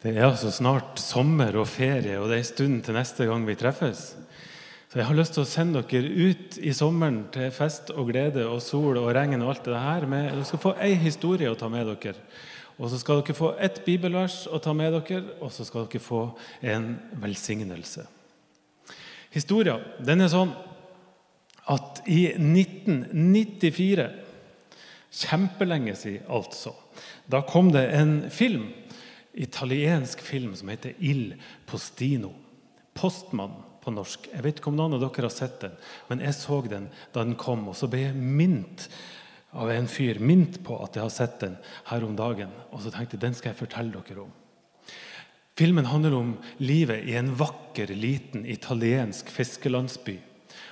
Det er altså snart sommer og ferie, og det er en stund til neste gang vi treffes. Så jeg har lyst til å sende dere ut i sommeren til fest og glede og sol og regn og alt det her. Med, dere skal få ei historie å ta med dere. Og så skal dere få ett bibelvers å ta med dere, og så skal dere få en velsignelse. Historia den er sånn at i 1994, kjempelenge siden altså, da kom det en film italiensk film som heter 'Il Postino'. 'Postmann' på norsk. Jeg vet ikke om noen av dere har sett den, men jeg så den da den kom. Og så ble jeg mint av en fyr mint på at jeg har sett den her om dagen. Og så tenkte jeg den skal jeg fortelle dere om. Filmen handler om livet i en vakker, liten italiensk fiskelandsby.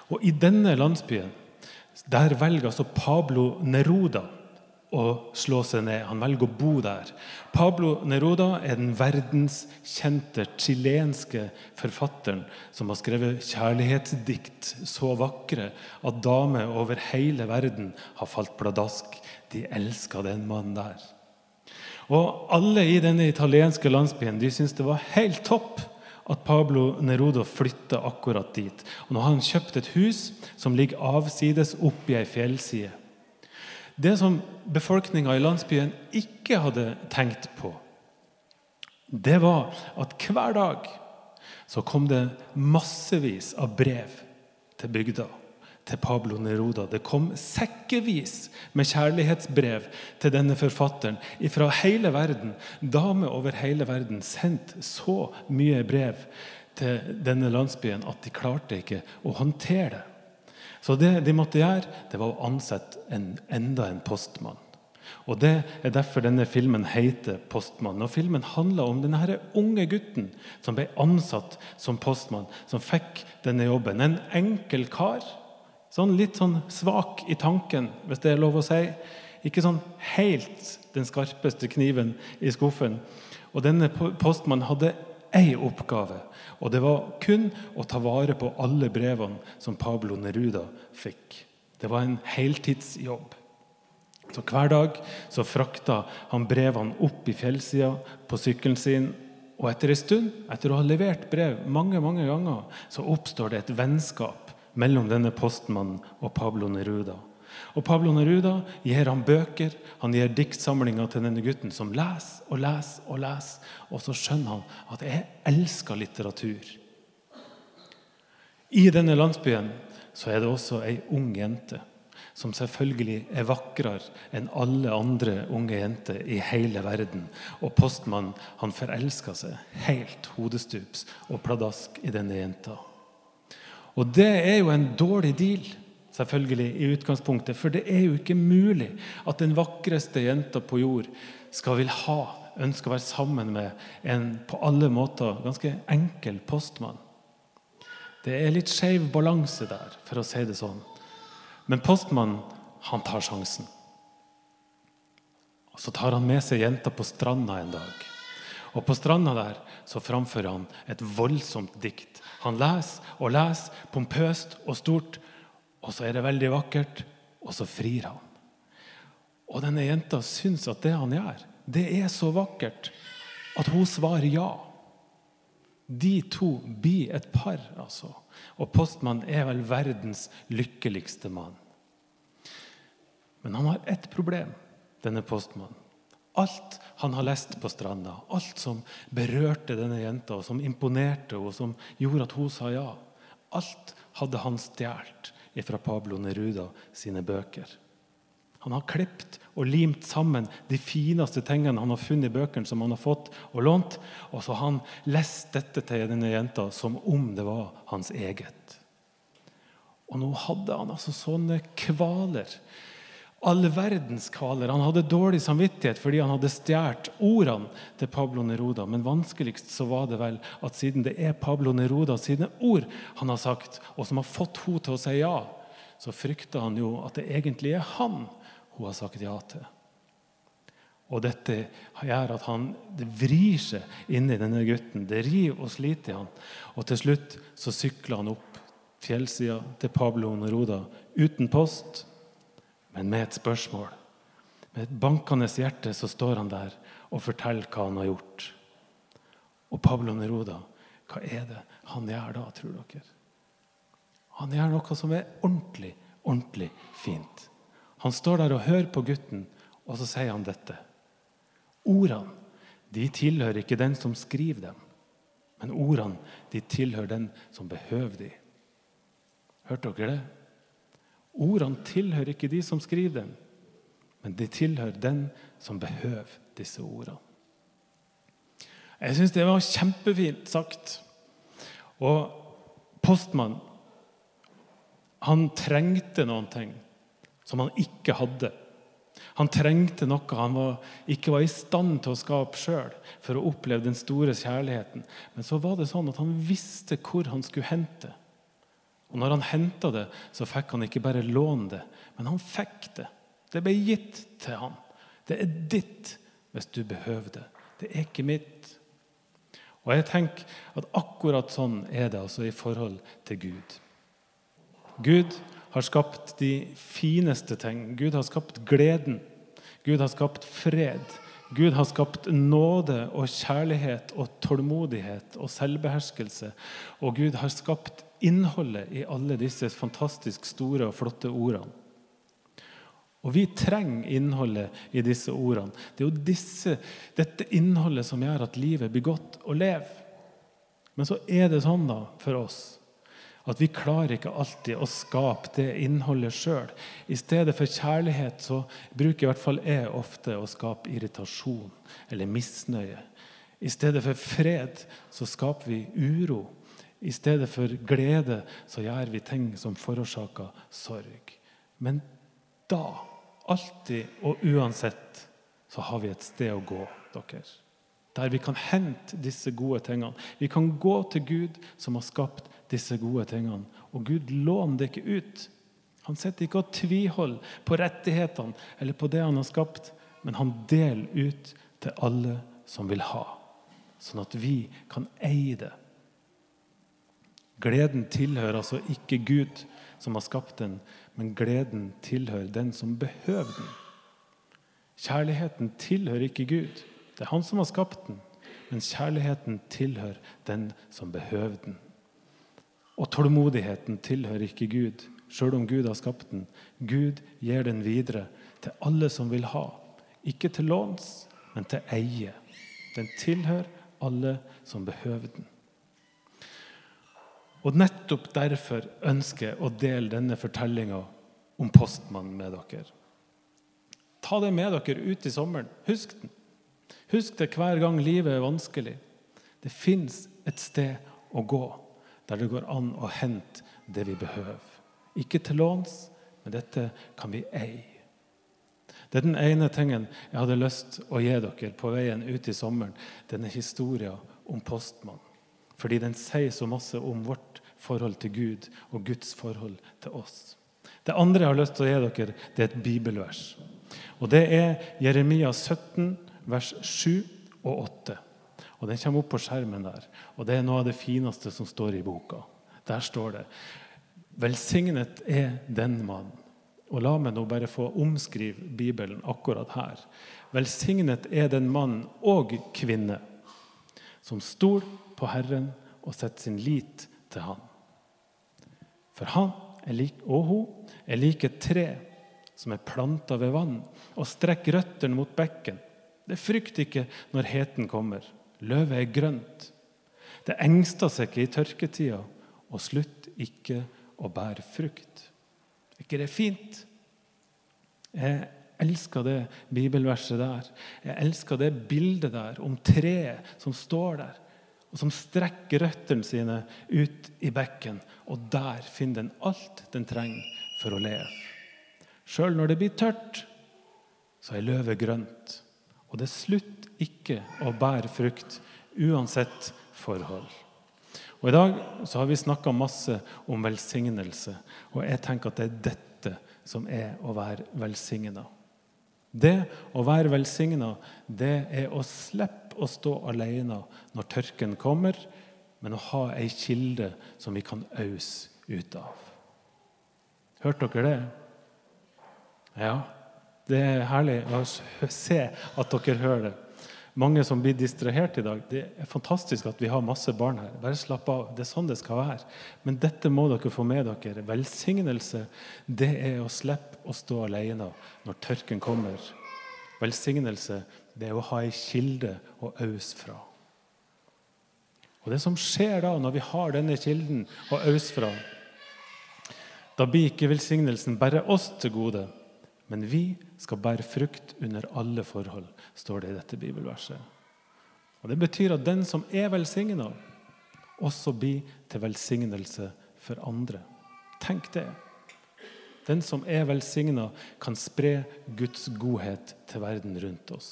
Og i denne landsbyen der velger altså Pablo Neruda å slå seg ned. Han velger å bo der. Pablo Neruda er den verdenskjente chilenske forfatteren som har skrevet kjærlighetsdikt så vakre at damer over hele verden har falt pladask. De elsker den mannen der. Og Alle i denne italienske landsbyen de syntes det var helt topp at Pablo Neruda flytta akkurat dit. Og Nå har han kjøpt et hus som ligger avsides oppi ei fjellside. Det som befolkninga i landsbyen ikke hadde tenkt på, det var at hver dag så kom det massevis av brev til bygda, til Pablo Neruda. Det kom sekkevis med kjærlighetsbrev til denne forfatteren fra hele verden. Damer over hele verden sendte så mye brev til denne landsbyen at de klarte ikke å håndtere det. Så det de måtte gjøre, det var å ansette en, enda en postmann. Og Det er derfor denne filmen heter 'Postmann'. Og Filmen handler om denne unge gutten som ble ansatt som postmann, som fikk denne jobben. En enkel kar. Sånn Litt sånn svak i tanken, hvis det er lov å si. Ikke sånn helt den skarpeste kniven i skuffen. Og denne postmannen hadde én oppgave, og det var kun å ta vare på alle brevene som Pablo Neruda fikk. Det var en heltidsjobb. Så Hver dag så frakta han brevene opp i fjellsida på sykkelen sin. Og etter en stund, etter å ha levert brev mange mange ganger, så oppstår det et vennskap mellom denne postmannen og Pablo Neruda. Og Pablo Neruda gir ham bøker, han gir diktsamlinger til denne gutten, som leser og leser og leser. Og så skjønner han at jeg elsker litteratur. I denne landsbyen så er det også ei ung jente som selvfølgelig er vakrere enn alle andre unge jenter i hele verden. Og postmannen han forelsker seg helt hodestups og pladask i denne jenta. Og det er jo en dårlig deal selvfølgelig i utgangspunktet. For det er jo ikke mulig at den vakreste jenta på jord skal vil ha, ønske å være sammen med en på alle måter ganske enkel postmann. Det er litt skeiv balanse der, for å si det sånn. Men postmannen, han tar sjansen. Og Så tar han med seg jenta på stranda en dag. Og På stranda der så framfører han et voldsomt dikt. Han leser og leser, pompøst og stort, og så er det veldig vakkert, og så frir han. Og denne jenta syns at det han gjør, det er så vakkert at hun svarer ja. De to blir et par, altså. Og postmannen er vel verdens lykkeligste mann. Men han har ett problem, denne postmannen. Alt han har lest på stranda, alt som berørte denne jenta, og som imponerte henne, og som gjorde at hun sa ja, alt hadde han stjålet fra Pablo Neruda sine bøker. Han har klippet og limt sammen de fineste tingene han har funnet i bøkene som han har fått og lånt, og så har han lest dette til denne jenta som om det var hans eget. Og nå hadde han altså sånne kvaler. All verdens kvaler. Han hadde dårlig samvittighet fordi han hadde stjålet ordene til Pablo Neruda. Men vanskeligst så var det vel at siden det er Pablo Neruda sine ord han har sagt, og som har fått henne til å si ja, så frykter han jo at det egentlig er han hun har sagt ja til. Og dette gjør at han, det vrir seg inni denne gutten. Det river og sliter i han. Og til slutt så sykler han opp fjellsida til Pablo Neruda uten post, men med et spørsmål. Med et bankende hjerte så står han der og forteller hva han har gjort. Og Pablo Neruda, hva er det han gjør da, tror dere? Han gjør noe som er ordentlig, ordentlig fint. Han står der og hører på gutten, og så sier han dette. Ordene de tilhører ikke den som skriver dem, men ordene de tilhører den som behøver dem. Hørte dere det? Ordene tilhører ikke de som skriver dem, men de tilhører den som behøver disse ordene. Jeg syns det var kjempefint sagt. Og postmann han trengte noen ting som han ikke hadde. Han trengte noe han var, ikke var i stand til å skape sjøl for å oppleve den store kjærligheten. Men så var det sånn at han visste hvor han skulle hente. Og når han henta det, så fikk han ikke bare låne det, men han fikk det. Det ble gitt til han. Det er ditt hvis du behøver det. Det er ikke mitt. Og jeg tenker at akkurat sånn er det altså i forhold til Gud. Gud har skapt de fineste ting. Gud har skapt gleden. Gud har skapt fred. Gud har skapt nåde og kjærlighet og tålmodighet og selvbeherskelse. Og Gud har skapt innholdet i alle disse fantastisk store og flotte ordene. Og vi trenger innholdet i disse ordene. Det er jo disse, dette innholdet som gjør at livet blir godt å leve. Men så er det sånn da for oss at vi klarer ikke alltid å skape det innholdet sjøl. I stedet for kjærlighet så bruker i hvert fall jeg ofte å skape irritasjon eller misnøye. I stedet for fred så skaper vi uro. I stedet for glede så gjør vi ting som forårsaker sorg. Men da, alltid og uansett, så har vi et sted å gå, dere. Der vi kan hente disse gode tingene. Vi kan gå til Gud, som har skapt disse gode tingene. Og Gud låner det ikke ut. Han sitter ikke og tviholder på rettighetene eller på det han har skapt, men han deler ut til alle som vil ha, sånn at vi kan eie det. Gleden tilhører altså ikke Gud, som har skapt den, men gleden tilhører den som behøver den. Kjærligheten tilhører ikke Gud. Det er han som har skapt den, men kjærligheten tilhører den som behøver den. Og tålmodigheten tilhører ikke Gud, sjøl om Gud har skapt den. Gud gir den videre til alle som vil ha. Ikke til låns, men til eie. Den tilhører alle som behøver den. Og Nettopp derfor ønsker jeg å dele denne fortellinga om postmannen med dere. Ta det med dere ut i sommeren. Husk den. Husk det hver gang livet er vanskelig. Det fins et sted å gå der det går an å hente det vi behøver. Ikke til låns, men dette kan vi eie. Det er den ene tingen jeg hadde lyst å gi dere på veien ut i sommeren. Denne historien om postmannen. Fordi den sier så masse om vårt forhold til Gud og Guds forhold til oss. Det andre jeg har lyst til å gi dere, det er et bibelvers. Og Det er Jeremia 17, vers 7 og 8. Og Den kommer opp på skjermen der. Og Det er noe av det fineste som står i boka. Der står det Velsignet er den mann. Og La meg nå bare få omskrive Bibelen akkurat her. Velsignet er den mann og kvinne som stoler på Herren og setter sin lit til Han. For han lik, og hun er like et tre som er planta ved vann og strekker røttene mot bekken. Det frykter ikke når heten kommer. Løvet er grønt. Det engster seg ikke i tørketida og slutt ikke å bære frukt. Er ikke det fint? Jeg elsker det bibelverset der. Jeg elsker det bildet der om treet som står der, og som strekker røttene sine ut i bekken. Og der finner den alt den trenger for å leve. Sjøl når det blir tørt, så er løvet grønt. Og det slutter ikke å bære frukt, uansett forhold. Og I dag så har vi snakka masse om velsignelse, og jeg tenker at det er dette som er å være velsigna. Det å være velsigna, det er å slippe å stå alene når tørken kommer, men å ha ei kilde som vi kan ause ut av. Hørte dere det? Ja. Det er herlig å se at dere hører det. mange som blir distrahert i dag. Det er fantastisk at vi har masse barn her. Bare slapp av. Det er sånn det skal være. Men dette må dere få med dere. Velsignelse det er å slippe å stå alene når tørken kommer. Velsignelse det er å ha ei kilde å ause fra. Og Det som skjer da, når vi har denne kilden å ause fra, da blir ikke velsignelsen bare oss til gode, men vi skal bære frukt under alle forhold, står det i dette bibelverset. Og Det betyr at den som er velsigna, også blir til velsignelse for andre. Tenk det. Den som er velsigna, kan spre Guds godhet til verden rundt oss.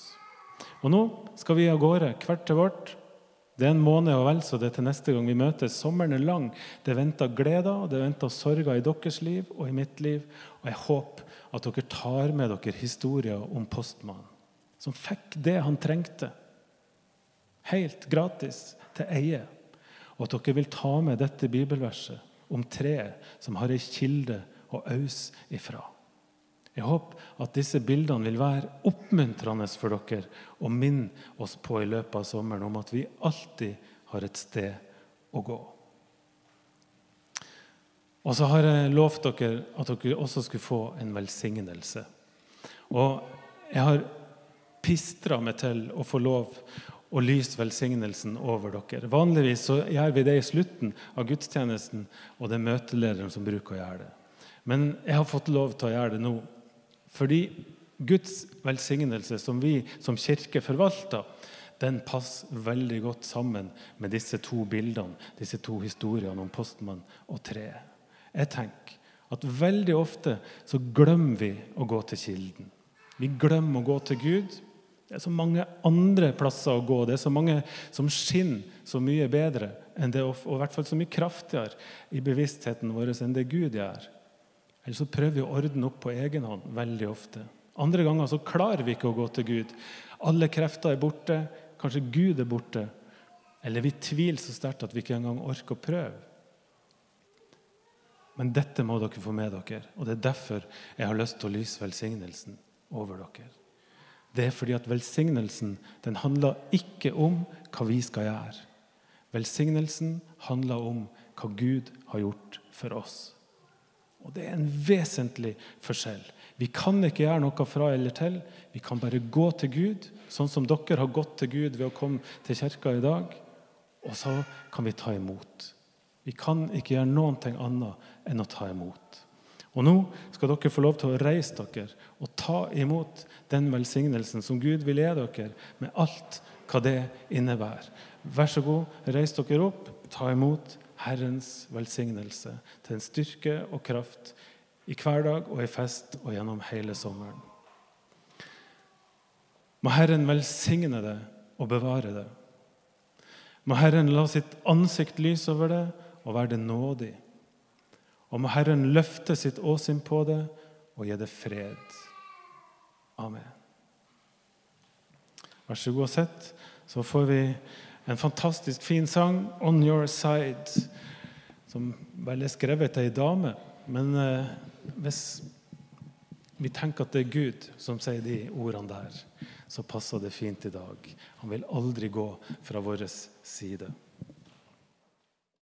Og Nå skal vi av gårde, hvert til vårt, det er en måned og vel så det er til neste gang vi møtes. Sommeren er lang. Det venter gleder og det venter sorger i deres liv og i mitt liv. Og jeg håper at dere tar med dere historier om postmannen, som fikk det han trengte, helt gratis, til eie. Og at dere vil ta med dette bibelverset om treet som har ei kilde å ause ifra. Jeg håper at disse bildene vil være oppmuntrende for dere og minne oss på i løpet av sommeren om at vi alltid har et sted å gå. Og så har jeg lovt dere at dere også skulle få en velsignelse. Og jeg har pistra meg til å få lov å lyse velsignelsen over dere. Vanligvis så gjør vi det i slutten av gudstjenesten, og det er møtelederen som bruker å gjøre det. Men jeg har fått lov til å gjøre det nå fordi Guds velsignelse, som vi som kirke forvalter, den passer veldig godt sammen med disse to bildene, disse to historiene om postmann og treet. Jeg tenker at veldig ofte så glemmer vi å gå til kilden. Vi glemmer å gå til Gud. Det er så mange andre plasser å gå. Det er så mange som skinner så mye bedre enn det, og i hvert fall så mye kraftigere i bevisstheten vår enn det Gud gjør. Eller så prøver vi å ordne opp på egen hånd veldig ofte. Andre ganger så klarer vi ikke å gå til Gud. Alle krefter er borte. Kanskje Gud er borte. Eller vi tviler så sterkt at vi ikke engang orker å prøve. Men dette må dere få med dere, og det er derfor jeg har lyst til å lyse velsignelsen over dere. Det er fordi at velsignelsen den handler ikke om hva vi skal gjøre. Velsignelsen handler om hva Gud har gjort for oss. Og Det er en vesentlig forskjell. Vi kan ikke gjøre noe fra eller til. Vi kan bare gå til Gud, sånn som dere har gått til Gud ved å komme til kirka i dag. Og så kan vi ta imot. Vi kan ikke gjøre noe annet enn å ta imot. Og Nå skal dere få lov til å reise dere og ta imot den velsignelsen som Gud vil gi dere, med alt hva det innebærer. Vær så god, reis dere opp, ta imot Herrens velsignelse til en styrke og kraft i hverdag og i fest og gjennom hele sommeren. Må Herren velsigne det og bevare det. Må Herren la sitt ansikt lyse over det og være det nådig. Og må Herren løfte sitt åsyn på det og gi det fred. Amen. Vær så god og sett, så får vi en fantastisk fin sang, 'On Your Side', som vel er skrevet til ei dame. Men eh, hvis vi tenker at det er Gud som sier de ordene der, så passer det fint i dag. Han vil aldri gå fra vår side.